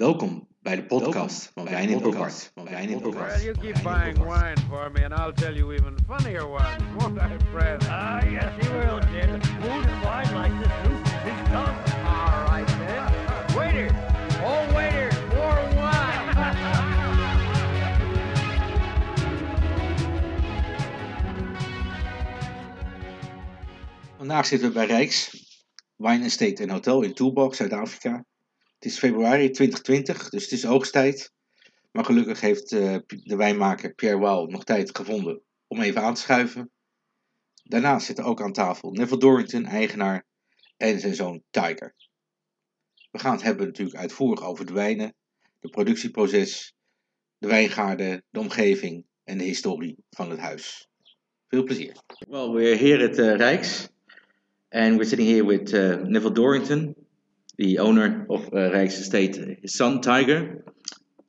Welkom bij de podcast van Wijn in Podcast. Van Wijn in Well, Podcast. you keep buying wine for me, and I'll tell you even funnier ones, won't I, Fred? Ah, yes, he will, Jim. Food and wine like this is done. All right, then. Waiter! Oh, waiter! More wine! Vandaag zitten we bij Rijks, Wine Estate en Hotel in Toolbox, Zuid-Afrika. Het is februari 2020, dus het is oogsttijd. Maar gelukkig heeft eh, de wijnmaker Pierre Wouw nog tijd gevonden om even aan te schuiven. Daarnaast zitten ook aan tafel Neville Dorrington, eigenaar, en zijn zoon Tiger. We gaan het hebben natuurlijk uitvoerig over de wijnen, de productieproces, de wijngaarden, de omgeving en de historie van het huis. Veel plezier. Well, we're here at uh, Rijks, and we're sitting here with uh, Neville Dorrington, the owner of uh, Rijks Estate, his son Tiger,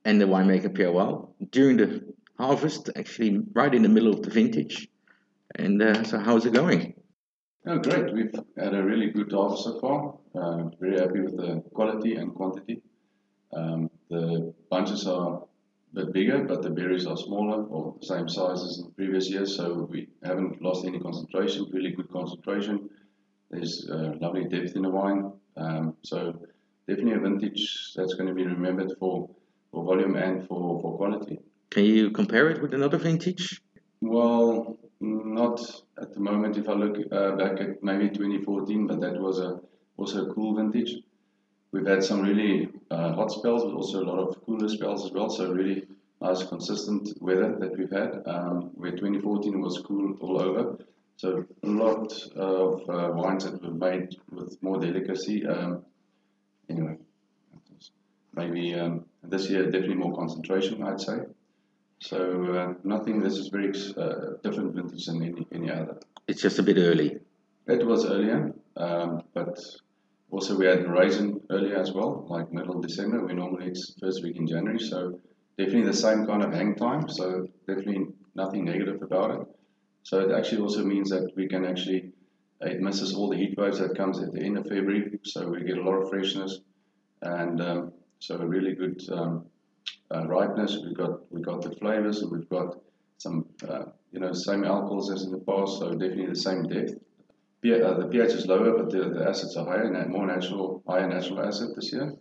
and the winemaker Pierre Wahl. During the harvest, actually, right in the middle of the vintage. And uh, so, how's it going? Oh, great. We've had a really good harvest so far. Uh, very happy with the quality and quantity. Um, the bunches are a bit bigger, but the berries are smaller or the same size as in previous years, so we haven't lost any concentration, really good concentration. There's uh, lovely depth in the wine. Um, so definitely a vintage that's going to be remembered for, for volume and for, for quality. Can you compare it with another vintage? Well, not at the moment. If I look uh, back at maybe 2014, but that was a also a cool vintage. We've had some really uh, hot spells, but also a lot of cooler spells as well. So really nice, consistent weather that we've had. Um, where 2014 was cool all over. So a lot of uh, wines that were made with more delicacy. Um, anyway, maybe um, this year definitely more concentration, I'd say. So uh, nothing. This is very uh, different vintage than any, any other. It's just a bit early. It was earlier, um, but also we had raisin earlier as well, like middle of December. We normally it's first week in January, so definitely the same kind of hang time. So definitely nothing negative about it. So it actually also means that we can actually it misses all the heat waves that comes at the end of February. So we get a lot of freshness, and um, so a really good um, uh, ripeness. We've got we got the flavors, and we've got some uh, you know same alcohols as in the past. So definitely the same depth. P- uh, the pH is lower, but the, the acids are higher, and more natural, higher natural acid this year.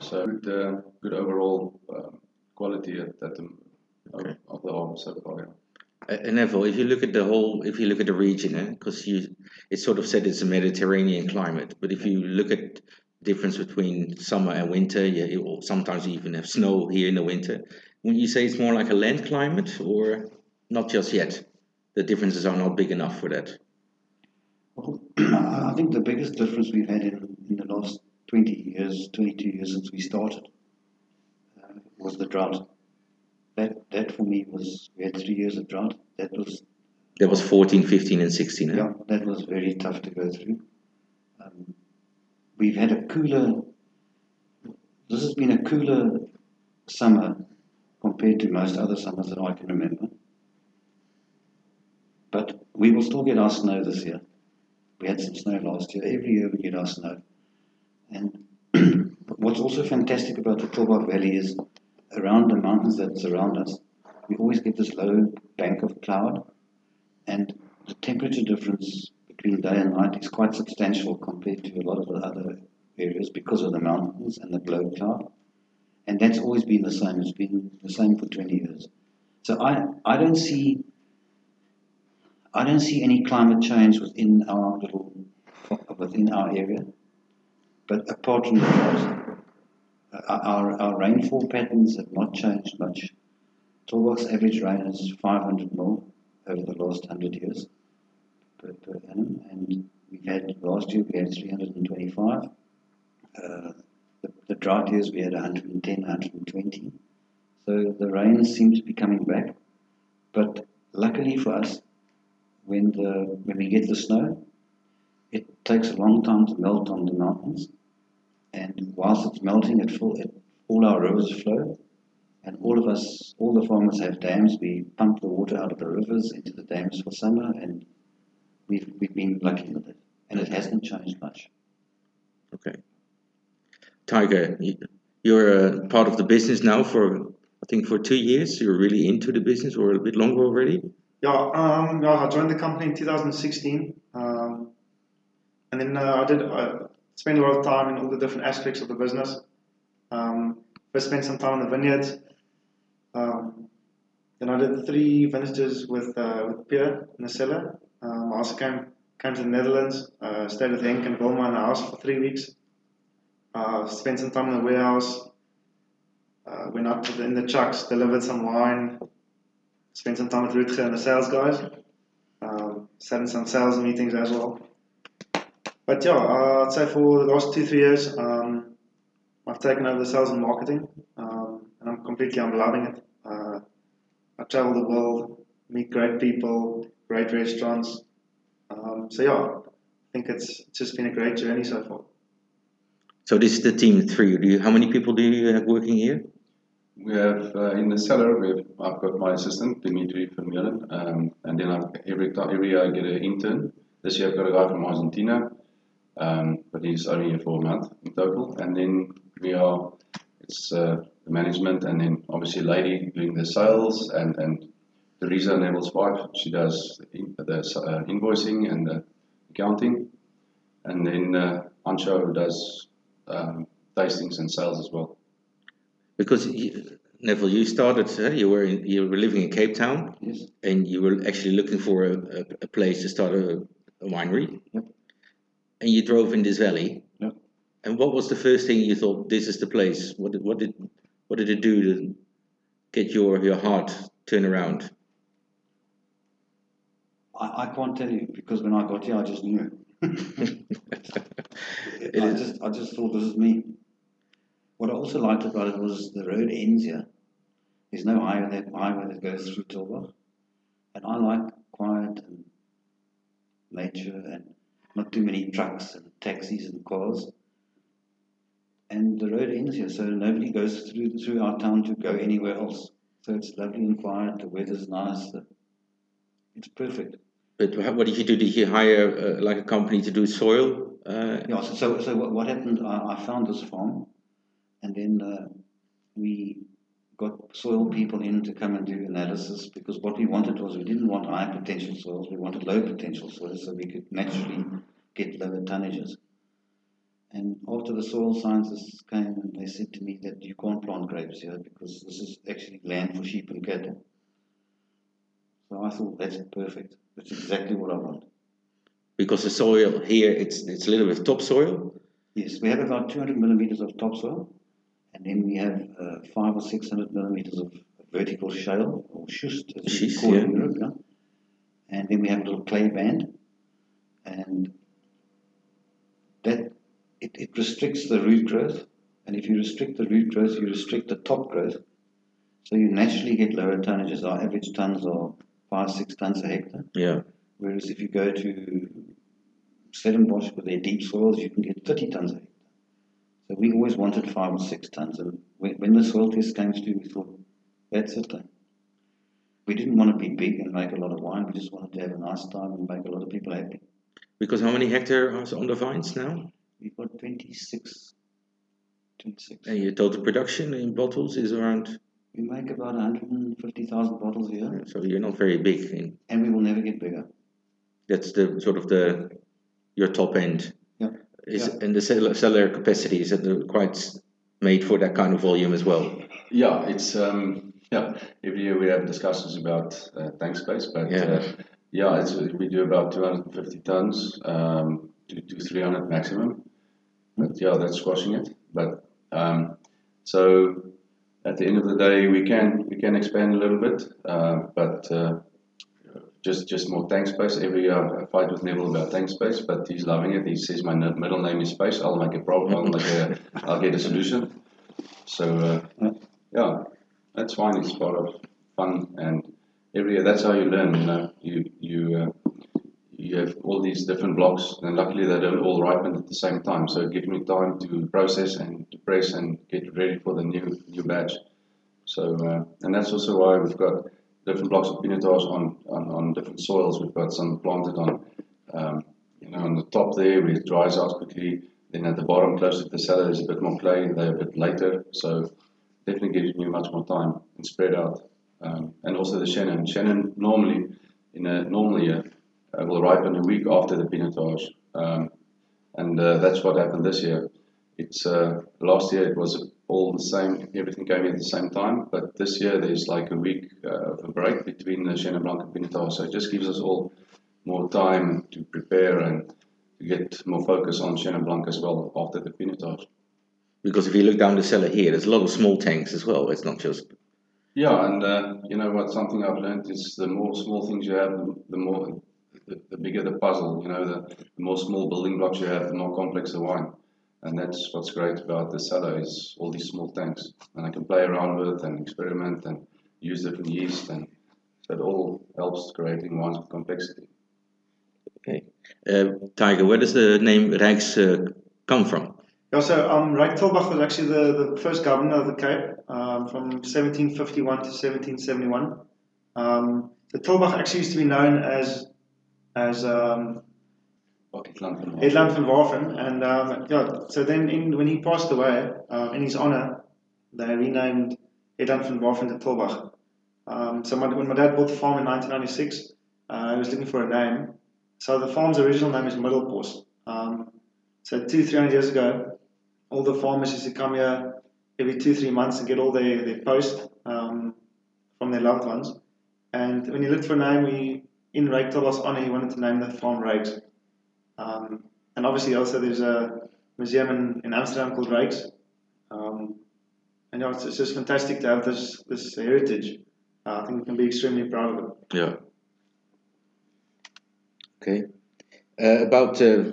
So good, uh, good overall um, quality at, at the, Okay. of, of the harvest so far. Yeah. Uh, Neville, if you look at the whole, if you look at the region, because you, it's sort of said it's a Mediterranean climate, but if you look at the difference between summer and winter, yeah, it will sometimes even have snow here in the winter. Would you say it's more like a land climate, or not just yet? The differences are not big enough for that. I think the biggest difference we've had in, in the last 20 years, 22 years since we started, uh, was the drought. That, that for me was, we had three years of drought. That was, That was 14, 15, and 16. eh? yeah, that was very tough to go through. Um, we've had a cooler, this has been a cooler summer compared to most other summers that I can remember. But we will still get our snow this year. We had some snow last year. Every year we get our snow. And what's also fantastic about the Tulbagh Valley is around the mountains that surround us, we always get this low bank of cloud. And the temperature difference between day and night is quite substantial compared to a lot of the other areas because of the mountains and the glow cloud. And that's always been the same. It's been the same for 20 years. So I, I don't see I don't see any climate change within our little within our area. But apart from the our, our rainfall patterns have not changed much. Tulbagh average rain is 500 mil over the last 100 years per, per annum, and we've had last year we had 325. Uh, the, the drought years we had 110, 120. So the rains seem to be coming back, but luckily for us, when the when we get the snow, it takes a long time to melt on the mountains, and whilst it's melting, it full it, all our rivers flow, and all of us, all the farmers have dams. We pump the water out of the rivers into the dams for summer, and we've we've been lucky with it, and it hasn't changed much. Okay. Tiger, you, You're uh, part of the business now for I think for two years. You're really into the business, or a bit longer already. Yeah, um, yeah, I joined the company in 2016, um, and then uh, I did uh, spend a lot of time in all the different aspects of the business. Um, first, spent some time in the vineyards. Um, then I did three vintages with uh, with Pierre in the cellar. Um, I also came came to the Netherlands, uh, stayed with Henk and Wilma in the house for three weeks. Uh, spent some time in the warehouse. Uh, went up the, in the trucks, delivered some wine, spent some time with Rutger and the sales guys. Um, sat in some sales meetings as well. But yeah, uh, I'd say for the last two, three years, um, I've taken over the sales and marketing, um, and I'm completely, I'm loving it. Uh, I travel the world, meet great people, great restaurants. Um, so yeah, I think it's, it's just been a great journey so far. So this is the team three. Do you, how many people do you have working here? We have uh, in the cellar. We have, I've got my assistant Dimitri Vermeulen, um, and then I've, every every year I get an intern. This year I've got a guy from Argentina, um, but he's only here for a month in total. And then we are it's uh, the management, and then obviously lady doing the sales, and and Teresa Neville's wife. She does the, the uh, invoicing and the accounting, and then uh, Ancho does um, tastings and sales as well. Because you, Neville, you started. Uh, you were in, you were living in Cape Town, Yes. and you were actually looking for a, a, a place to start a, a winery. Yep. And you drove in this valley. Yep. And what was the first thing you thought? This is the place. What did what did what did it do to get your your heart turn around? I, I can't tell you because when I got here, I just knew. It I is- just, I just thought this is me. What I also liked about it was the road ends here. There's no highway that highway that goes through Tulbagh, and I like quiet and nature and not too many trucks and taxis and cars. And the road ends here, so nobody goes through through our town to go anywhere else. So it's lovely and quiet. The weather's nice. It's perfect. But what did you do? Did you hire uh, like a company to do soil? Uh, Yeah, so, so, so what, what happened, I, I found this farm and then uh, we got soil people in to come and do analysis because what we wanted was we didn't want high potential soils, we wanted low potential soils so we could naturally get lower tonnages. And after the soil scientists came and they said to me that you can't plant grapes here because this is actually land for sheep and cattle. So I thought that's perfect. That's exactly what I want. because the soil here it's it's a little bit topsoil. Yes, we have about 200 millimeters of topsoil, and then we have uh, five or 600 millimeters of vertical shale or schist, as Schist, yeah. in Europe. Yeah? And then we have a little clay band, and that it, it restricts the root growth. And if you restrict the root growth, you restrict the top growth. So you naturally get lower tonnages. Our average tons are five, six tons a hectare. Yeah. Whereas if you go to Stellenbosch with their deep soils, you can get 30 tons a hectare. So we always wanted five or six tons. And when, the soil test came through, we thought, that's it then. We didn't want to be big and make a lot of wine. We just wanted to have a nice time and make a lot of people happy. Because how many hectares are on the vines now? We've got 26. 26. And your total production in bottles is around. We make about 150,000 bottles a year, So you're not very big. In, and we will never get bigger. that's the sort of the your top end. Yeah. Is Yeah. and the cellular, cellular capacity is it quite made for that kind of volume as well? Yeah, it's um, yeah. Every year we have discussions about uh, tank space, but Yeah. uh, yeah, it's, we do about 250 tons um, to, to 300 maximum. But yeah, that's squashing it. But um, so at the end of the day, we can we can expand a little bit, uh, but uh, just just more tank space. Every year I fight with Neville about tank space, but he's loving it. He says my middle name is space. I'll make a problem. I'll, a, I'll get a solution. So uh, yeah, that's fine. It's part of fun, and every year that's how you learn. You know, you you uh, you have all these different blocks, and luckily they don't all ripen at the same time. So it gives me time to process and to press and get ready for the new new batch. So uh, and that's also why we've got different blocks of pinotage on, on on different soils. We've got some planted on. Um, you know, on the top there, where it dries out quickly, Then at the bottom, closer to the cellar, there's a bit more clay. They're a bit later, so definitely gives you much more time and spread out. Um, and also the Chenin. Chenin normally, in a normal year, uh, will ripen a week after the pinotage. Um, and uh, that's what happened this year. It's uh, last year it was all the same. Everything came in at the same time, but this year there's like a week uh, of a break between the Chenin Blanc and Pinotage. So it just gives us all more time to prepare and to get more focus on Chenin Blanc as well after the Pinotage. Because if you look down the cellar here, there's a lot of small tanks as well. It's not just Yeah, and uh, you know what? Something I've learned is the more small things you have, the more, the, the bigger the puzzle. You know, the, the more small building blocks you have, the more complex the wine. And that's what's great about the cellar is all these small tanks, and I can play around with and experiment and use different yeast, and that all helps creating wines with complexity. okay. Uh, Tiger, where does the name Rijks uh, come from? Yeah, so um, Ryk Tulbagh was actually the, the first governor of the Cape um, from 1751 to 1771. Um, the Tulbagh actually used to be known as as um, Van Waveren, and um, yeah, so then in, when he passed away, uh, in his honor, they renamed van Waveren to Tulbagh. Um, so my, when my dad bought the farm in 1996, uh, he was looking for a name. So the farm's original name is Middelpost. Um, so two, three hundred years ago, all the farmers used to come here every two, three months and get all their, their post um, from their loved ones. And when he looked for a name, he, in Ryk Tulbagh's honor, he wanted to name the farm Rijks. Um, and obviously, also there's a museum in, in Amsterdam called Rijks. Um, and yeah, it's, it's just fantastic to have this this heritage. Uh, I think we can be extremely proud of it. Yeah. Okay. Uh, about uh,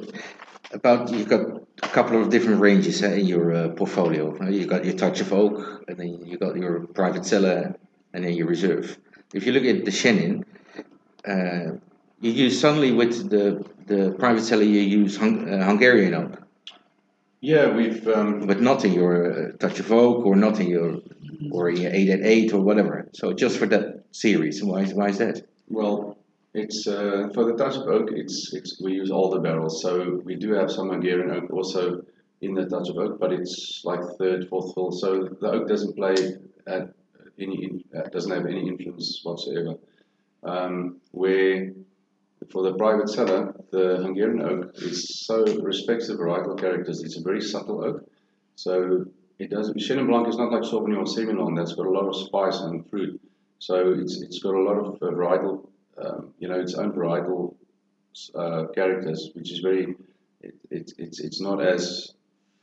about you've got a couple of different ranges eh, in your uh, portfolio. Uh, You've got your touch of oak, and then you've got your private cellar, and then your reserve. If you look at the Chenin, uh, you use suddenly with the the private cellar you use hung, uh, Hungarian oak, Yeah, we've um, but not in your uh, touch of oak or not in your or in your eight at eight or whatever. So just for that series, why is why is that? Well, it's uh, for the touch of oak. It's it's we use older barrels, so we do have some Hungarian oak also in the touch of oak, but it's like third, fourth fill. So the oak doesn't play at any uh, doesn't have any influence whatsoever. Um, where for the private cellar, the Hungarian oak is so respects the varietal characters. It's a very subtle oak, so it does. Chenin Blanc is not like Sauvignon or Semillon that's got a lot of spice and fruit. So it's it's got a lot of uh, varietal, um, you know, its own varietal uh, characters, which is very. It, it, it's it's not as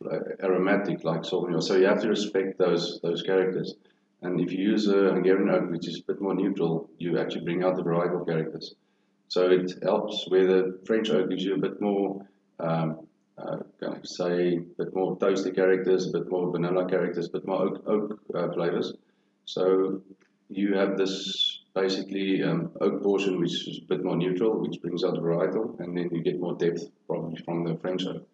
uh, aromatic like Sauvignon. So you have to respect those those characters. And if you use a Hungarian oak, which is a bit more neutral, you actually bring out the varietal characters. So it helps where the French oak gives you a bit more, um, uh, can I say, a bit more toasty characters, a bit more vanilla characters, a bit more oak, oak uh, flavors. So you have this basically um, oak portion which is a bit more neutral, which brings out the varietal, and then you get more depth probably from the French oak,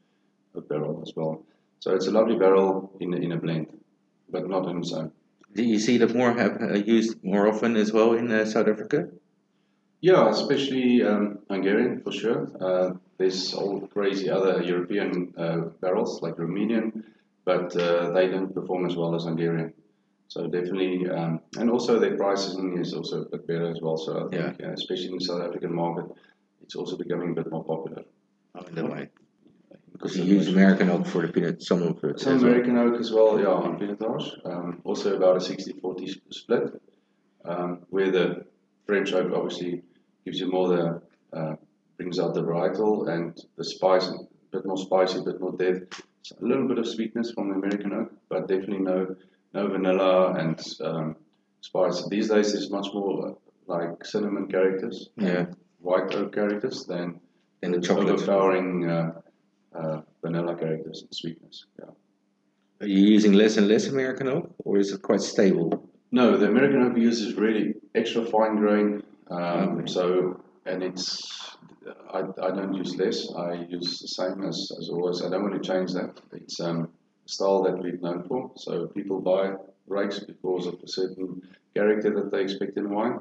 oak barrel as well. So it's a lovely barrel in, a- in a blend, but not on its own. Do you see that more have uh, used more often as well in uh, South Africa? Yeah, especially um, Hungarian for sure. Uh, there's all crazy other European uh, barrels like Romanian, but uh, they don't perform as well as Hungarian. So definitely, um, and also their pricing is also a bit better as well. So I think, uh, especially in the South African market, it's also becoming a bit more popular. Oh, in that way. Because you use American oak for the peanut, some of it. Some as well. American oak as well, yeah, on Pinotage. Um, also about a 60-40 split, um, where the French oak obviously gives you more the, uh, brings out the varietal and the spice, a bit more spicy, a bit more depth. A little bit of sweetness from the American oak, but definitely no, no vanilla and um, spice. These days there's much more uh, like cinnamon characters, Yeah. white oak characters than in the chocolate. overpowering uh, uh, vanilla characters and sweetness. Yeah. Are you using less and less American oak, or is it quite stable? No, the American oak use is really extra fine grain. Um, Okay. So, and it's, I, I don't use less. I use the same as, as always. I don't want to change that. It's um, a style that we've known for. So people buy Rijk's because of a certain character that they expect in wine,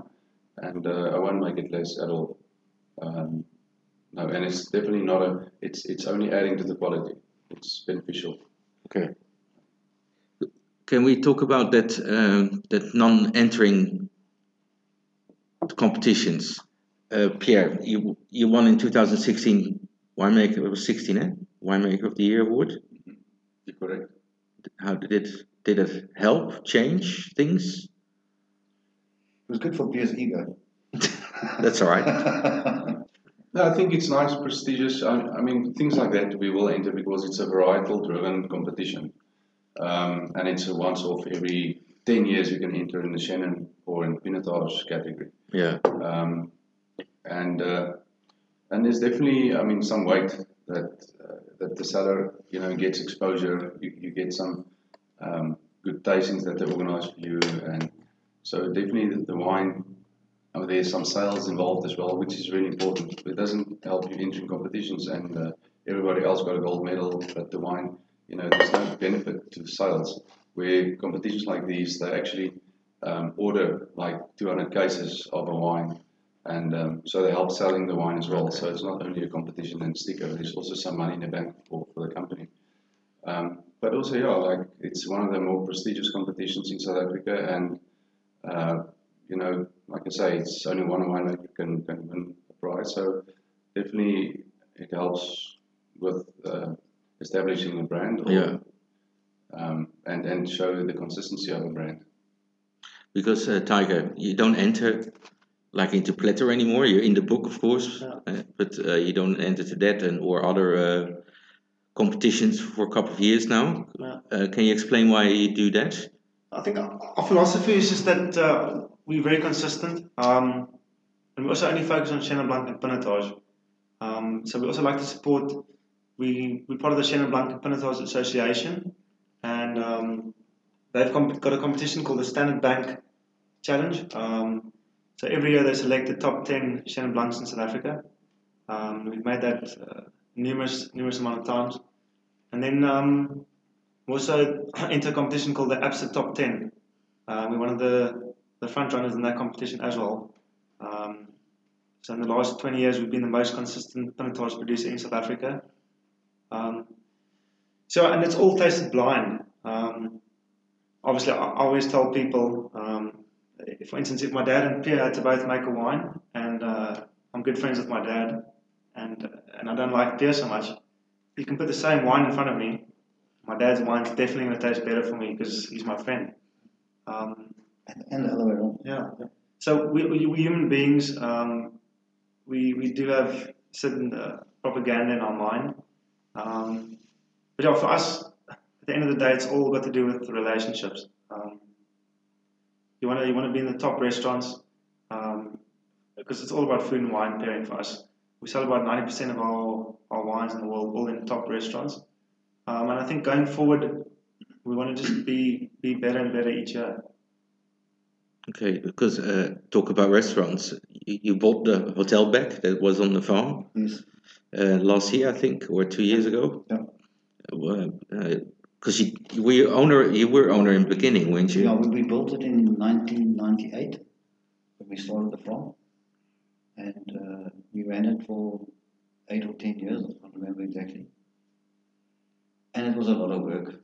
and uh, I won't make it less at all. Um, no, and it's definitely not a. It's it's only adding to the quality. it's beneficial. Okay. Can we talk about that um, that non-entering competitions? Uh, Pierre, you you won in 2016 winemaker. It was 16, eh? Winemaker of the Year award. You're correct. How did it did it help change things? It was good for Pierre's ego. That's all right. No, I think it's nice, prestigious. I, I mean, things like that we will enter because it's a varietal driven competition. Um, and it's a once off every 10 years you can enter in the Chenin or in the Pinotage category. Yeah. Um, and uh, and there's definitely, I mean, some weight that uh, that the seller, you know, gets exposure. You, you get some um, good tastings that they organise for you, and so definitely the, the wine. I mean, there's some sales involved as well, which is really important. It doesn't help you entering competitions, and uh, everybody else got a gold medal, but the wine, you know, there's no benefit to sales. Where competitions like these, they actually um, order like 200 cases of a wine and um, so they help selling the wine as well. So it's not only a competition and sticker. There's also some money in the bank for, for the company. Um, but also, yeah, like it's one of the more prestigious competitions in South Africa, and uh, you know, like I say, it's only one wine winemaker can can win the prize. So definitely, it helps with uh, establishing a brand. Or, Yeah. Um, and and show the consistency of a brand. Because uh, Tiger, you don't enter like into Platter anymore. You're in the book, of course, Yeah. uh, but uh, you don't enter to that and or other uh, competitions for a couple of years now. Yeah. Uh, can you explain why you do that? I think our our philosophy is just that uh, we're very consistent, um, and we also only focus on Chenin Blanc and Pinotage. Um, so we also like to support. We we're part of the Chenin Blanc and Pinotage Association, and um, they've comp- got a competition called the Standard Bank Challenge. Um, so every year they select the top ten Chenin Blancs in South Africa. Um, we've made that uh, numerous numerous amount of times, and then. Um, we also enter a competition called the ABSA Top 10. Uh, we're one of the, the front runners in that competition as well. Um, so in the last 20 years, we've been the most consistent Pinotage producer in South Africa. Um, so, and it's all tasted blind. Um, obviously, I, always tell people, um, if, for instance, if my dad and Pierre had to both make a wine, and uh, I'm good friends with my dad, and and I don't like Pierre so much, you can put the same wine in front of me, my dad's wine's definitely going to taste better for me because he's my friend. Um, And, and the other way around. yeah. So we, we, we human beings, um, we, we do have certain uh, propaganda in our mind. Um, but yeah, for us, the end of the day, it's all got to do with relationships. Um, you want to you want to be in the top restaurants um, because it's all about food and wine pairing for us. We sell about ninety percent of our, our wines in the world all in top restaurants. Um, and I think going forward, we want to just be be better and better each year. Okay, because uh, talk about restaurants. You, you bought the hotel back that was on the farm Yes. uh, last year, I think, or two years ago. Yeah. Because you, were owner, you were owner in the beginning, weren't you? Yeah, we, we built it in 1998 when we started the farm. And uh, we ran it for eight or ten years, I can't remember exactly. And it was a lot of work.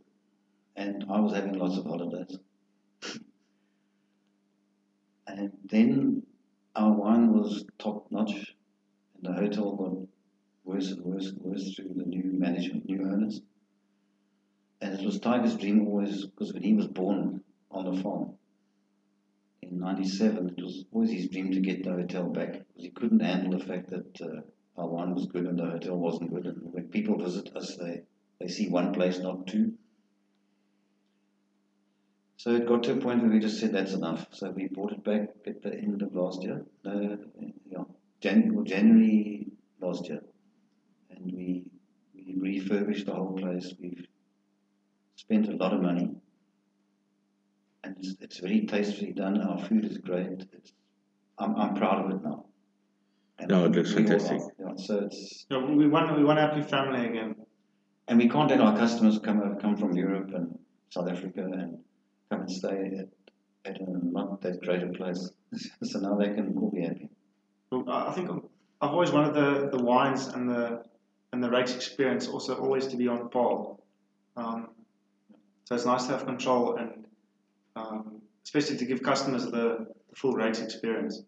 And I was having lots of holidays. And then our wine was top notch. And the hotel got worse and worse and worse through the new management, new owners. And it was Tiger's dream always, because when he was born on the farm in 97, it was always his dream to get the hotel back because he couldn't handle the fact that uh, our wine was good and the hotel wasn't good. And when people visit us, they, they see one place, not two. So it got to a point where we just said that's enough. So we bought it back at the end of last year, uh, yeah, Jan- well, January last year, and we we refurbished the whole place. We've spent a lot of money, and it's, it's very tastefully done. Our food is great. It's, I'm I'm proud of it now. And No, it looks fantastic. are. Yeah, so it's Yeah, we want we want a happy family again. and we can't let our customers come come from Europe and South Africa and come and stay at, at a not that great a place. so now they can all be happy. Well, I I think I've always wanted the, the wines and the and the race experience also always to be on par. Um, so it's nice to have control and um, especially to give customers the, the full race experience.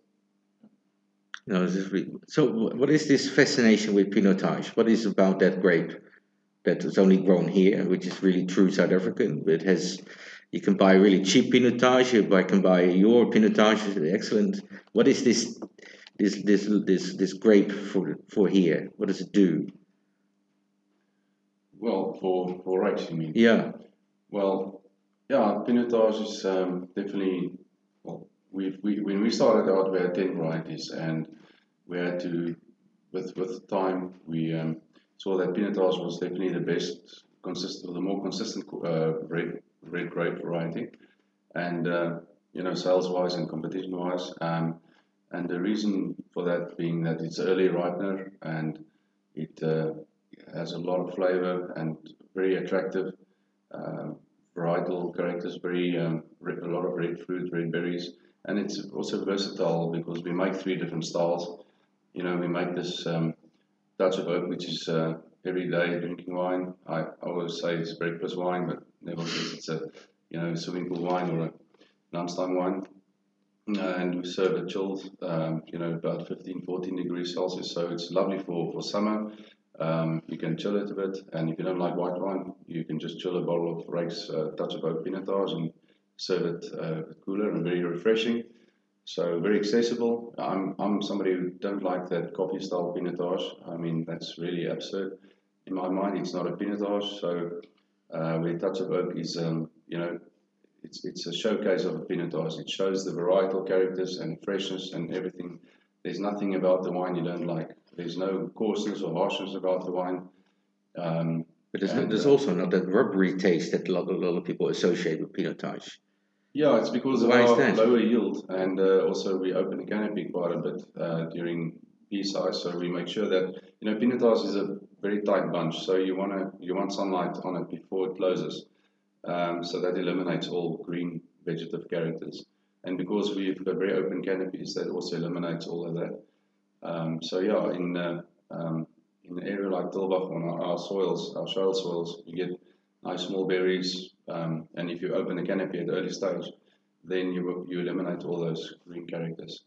No, this is really, so what is this fascination with Pinotage? What is about that grape that is only grown here, which is really true South African, but has you can buy really cheap Pinotage, you buy, can buy your Pinotage, is excellent. What is this this this this this grape for for here? What does it do? Well, for for rights, you mean? Yeah, Well, yeah, Pinotage is um, definitely. Well, we we when we started out, we had ten varieties, and we had to, with with time, we um, saw that Pinotage was definitely the best, consistent, the more consistent uh, red red grape variety, and uh, you know, sales wise and competition wise, um, and the reason for that being that it's early ripener and it uh, has a lot of flavor and very attractive varietal characters, very um, a lot of red fruit, red berries, and it's also versatile because we make three different styles. You know, we make this um, Touch of oak, which is uh, everyday drinking wine. I, always say it's breakfast wine, but nevertheless it's a you know swimming pool wine or a lunchtime wine. And we serve it chilled, um, you know, about 15, 14 degrees Celsius. So it's lovely for, for summer. Um, you can chill it a bit, and if you don't like white wine, you can just chill a bottle of Rijk's uh, Touch of Oak Pinotage and serve it uh, cooler and very refreshing. So very accessible. I'm, I'm somebody who don't like that coffee style Pinotage. I mean that's really absurd. In my mind, it's not a Pinotage. So uh, where Touch of Oak is, um, you know, it's it's a showcase of a Pinotage. It shows the varietal characters and freshness and everything. There's nothing about the wine you don't like. There's no coarseness or harshness about the wine. Um, but there's, And, there's uh, also not that rubbery taste that a lot, a lot of people associate with Pinotage. Yeah, it's because of Why our lower yield, and uh, also we open the canopy quite a bit uh, during pea size, so we make sure that you know Pinotage is a very tight bunch, so you want to you want sunlight on it before it closes, um, so that eliminates all green vegetative characters, and because we've got very open canopies, that also eliminates all of that. Um, so yeah, in uh, um, in an area like Tulbagh on our, our soils, our shale soils, you get nice small berries, um, and if you open the canopy at the early stage, then you you eliminate all those green characters.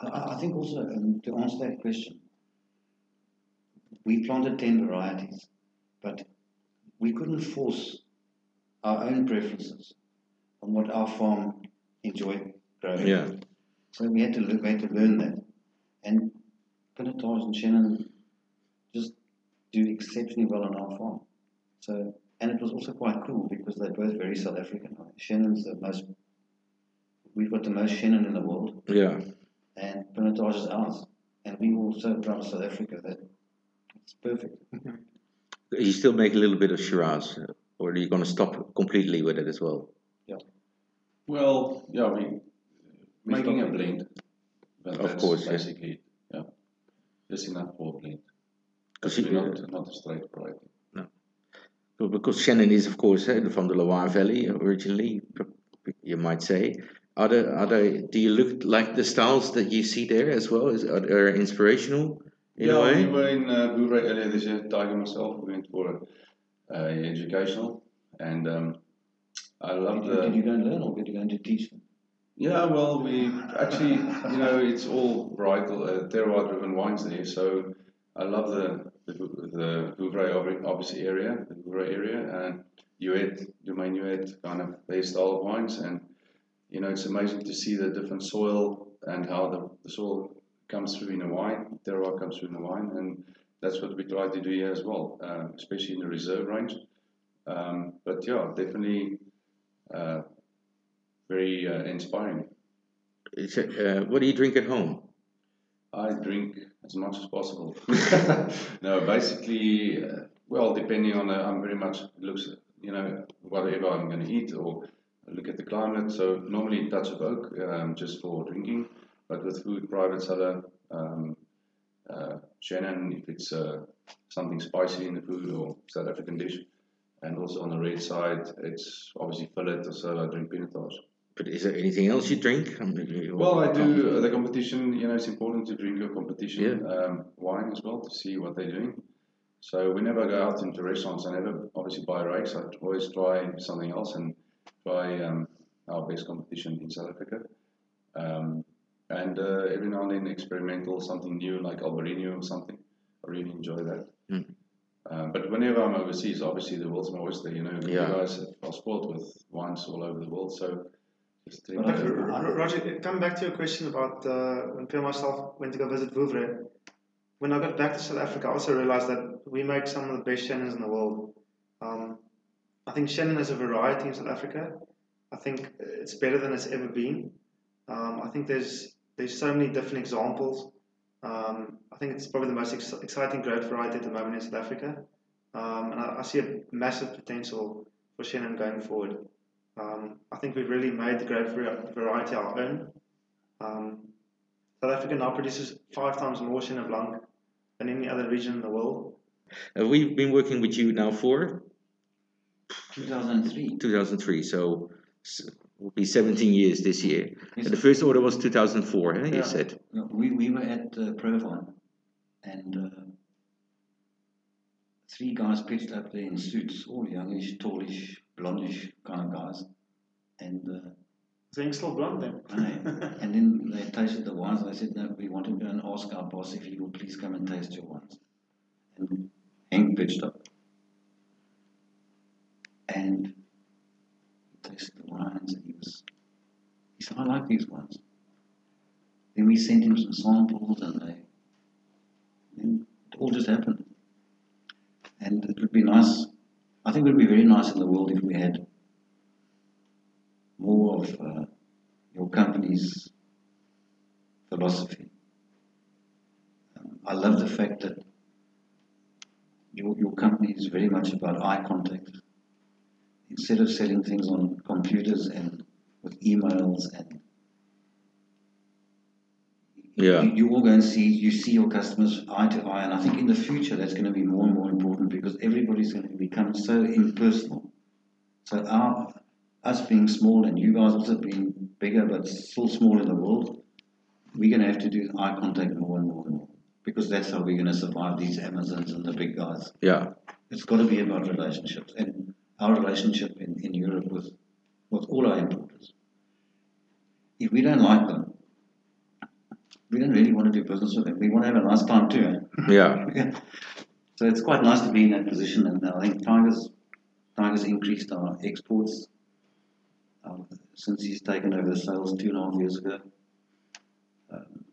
I- I, I think also um, to answer that question, we planted 10 varieties, but we couldn't force our own preferences on what our farm enjoyed growing. Yeah. So we had to look, we had to learn that. And Pinotage and Chenin just do exceptionally well on our farm. So, and it was also quite cool because they're both very South African. Right? Chenin's the most, we've got the most Chenin in the world, Yeah. and Pinotage is ours. And we all so proud of South Africa that it's perfect. Mm-hmm. You still make a little bit of Shiraz, or are you going to stop completely with it as well? Yeah. Well, yeah, we making a blend, but Of that's course, yeah. basically yeah, just enough for a blend. Because We're you, not not a straight variety. Well, because Chenin is, of course, uh, from the Loire Valley originally, you might say. Are there, are there, do you look like the styles that you see there as well? Is, are they inspirational in yeah, a way? we were in uh, Vouvray earlier this year. Tiger myself we went for a, a educational, and um, I love Did you, the. did you go and learn or did you go and teach them? Yeah, well, we actually, you know, it's all varietal, uh, terroir-driven wines there. So I love the the, the Vouvray obviously area, the Vouvray area, and Huet, Domaine Huet, kind of their style of wines. And you know, it's amazing to see the different soil and how the, the soil comes through in a wine, terroir comes through in a wine, and that's what we try to do here as well, uh, especially in the reserve range. Um, but yeah, definitely. Uh, very uh, inspiring. Uh, what do you drink at home? I drink as much as possible. no, basically, uh, well, depending on, uh, I'm very much looks, you know, whatever I'm going to eat or look at the climate. So normally touch of oak um, just for drinking, but with food, private cellar, um, uh, Chenin if it's uh, something spicy in the food or South African dish. And also on the red side, it's obviously fillet, so I drink pinotage. But is there anything else you drink? I mean, Well, I do uh, the competition. You know, it's important to drink your competition Yeah. um, wine as well to see what they're doing. So whenever I go out into restaurants, I never obviously buy Rijk's. I always try something else and try um, our best competition in South Africa. Um, and uh, every now and then experimental, something new like Albarino or something. I really enjoy that. Mm. Uh, but whenever I'm overseas, obviously the world's my oyster. You know, Yeah. you guys are spoiled with wines all over the world. So Roger, coming back to your question about uh, when Pierre and myself went to go visit Vouvray, when I got back to South Africa, I also realized that we make some of the best Chenins in the world. Um, I think Chenin is a variety in South Africa. I think it's better than it's ever been. Um, I think there's there's so many different examples. Um, I think it's probably the most ex- exciting grape variety at the moment in South Africa, um, and I, I see a massive potential for Chenin going forward. Um, I think we've really made the grape variety our own. Um, South Africa now produces five times more Chenin Blanc than any other region in the world. Uh, we've been working with you now for 2003. 2003, so s- will be 17 years this year. Yes, the first order was 2004, eh, you said. No, we, we were at uh, ProWein and uh, three guys pitched up there in suits, all youngish, tallish, blondish kind of guys. And uh, Is still blonde then? And then they tasted the wines. and they said, no, we want to go and ask our boss if he will please come and taste your wines. And Hank pitched up. And he tasted the wines and he was, he said, I like these wines. Then we sent him some samples and they, then it all just happened. And it would be nice, I think it would be very nice in the world if we had more of uh, your company's philosophy. I love the fact that your, your company is very much about eye contact. Instead of selling things on computers and with emails and Yeah. you, you all go and see you see your customers eye to eye and I think in the future that's going to be more and more important because everybody's going to become so impersonal. So our us being small and you guys also being bigger but still small in the world, we're going to have to do eye contact more and more and more because that's how we're going to survive these Amazons and the big guys. Yeah. It's got to be about relationships and our relationship in, in Europe with, with all our importers. If we don't like them, we don't really want to do business with them. We want to have a nice time too. eh? Yeah. So it's quite nice to be in that position, and I think Tigers, Tigers increased our exports um, since he's taken over the sales two and a half years ago. Um,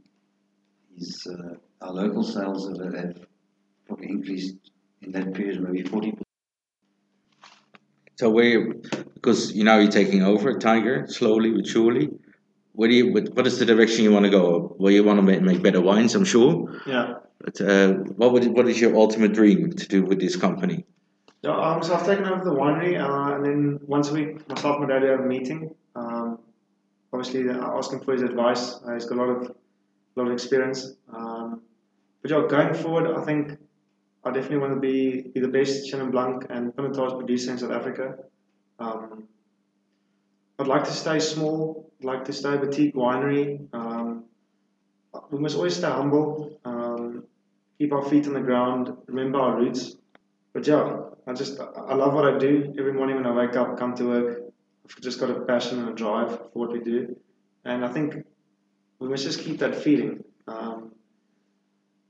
he's, uh, our local sales have, have probably increased in that period maybe forty percent. So where, because you know you're taking over Tiger slowly but surely. Where do you, what, what is the direction you want to go? Well, you want to make, make better wines, I'm sure. Yeah. But uh, what would, what is your ultimate dream to do with this company? Yeah, um, so I've taken over the winery, uh, and then once a week, myself and my dad have a meeting. Um, obviously, I ask him for his advice. Uh, he's got a lot of, lot of experience. Um, but yeah, going forward, I think I definitely want to be, be the best Chenin Blanc and Pinotage producer in South Africa. Um, I'd like to stay small, like to stay boutique winery. Um, we must always stay humble, um, keep our feet on the ground, remember our roots. But yeah, I just I love what I do. Every morning when I wake up, come to work, I've just got a passion and a drive for what we do, and I think we must just keep that feeling. Um,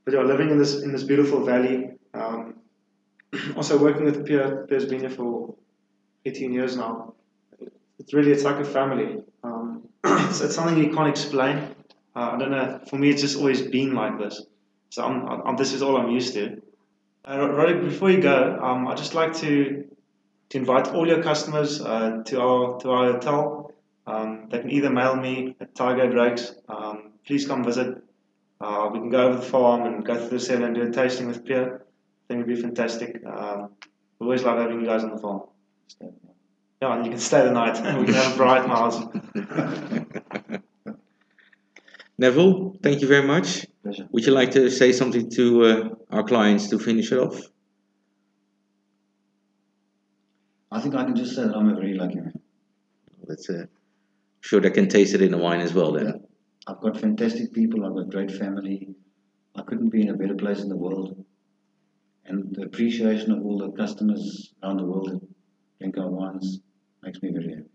but yeah, living in this in this beautiful valley, um, also working with Pierre, Pierre's been here for 18 years now. It's really it's like a family. It's, it's something you can't explain. Uh, I don't know. For me, it's just always been like this. So I'm, I'm, this is all I'm used to. Uh, Roderick, before you go, um, I'd just like to to invite all your customers uh, to our to our hotel. Um, they can either mail me at Tiger Drakes. Um, please come visit. Uh, we can go over the farm and go through the cellar and do a tasting with Pierre. I think it'd be fantastic. Um, we always love having you guys on the farm. Yeah, and you can stay the night. we can have a bright house. Neville, thank you very much. Pleasure. Would you like to say something to uh, our clients to finish it off? I think I can just say that I'm a very lucky man. That's uh, sure they can taste it in the wine as well. Then I've got fantastic people. I've got great family. I couldn't be in a better place in the world. and the appreciation of all the customers around the world that drink our wines makes me very happy.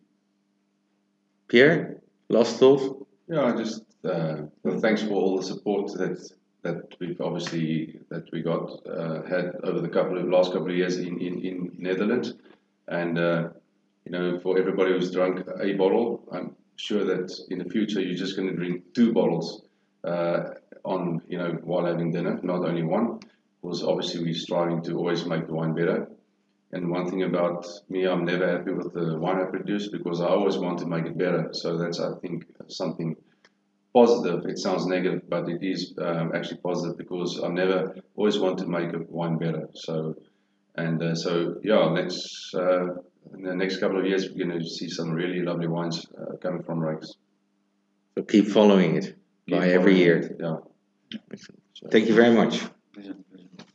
Pierre, last thought? Yeah, just uh, well, thanks for all the support that that we've obviously that we got uh, had over the couple of last couple of years in in, in Netherlands, and uh, you know for everybody who's drunk a bottle, I'm sure that in the future you're just going to drink two bottles uh, on you know while having dinner, not only one. Because obviously we're striving to always make the wine better. And one thing about me, I'm never happy with the wine I produce because I always want to make it better. So that's I think something positive. It sounds negative, but it is um, actually positive because I never always want to make a wine better. So, and uh, so yeah, next uh, in the next couple of years we're going to see some really lovely wines uh, coming from Rijk's. So keep following it by every year. Yeah. Thank you very much. Pleasure, pleasure.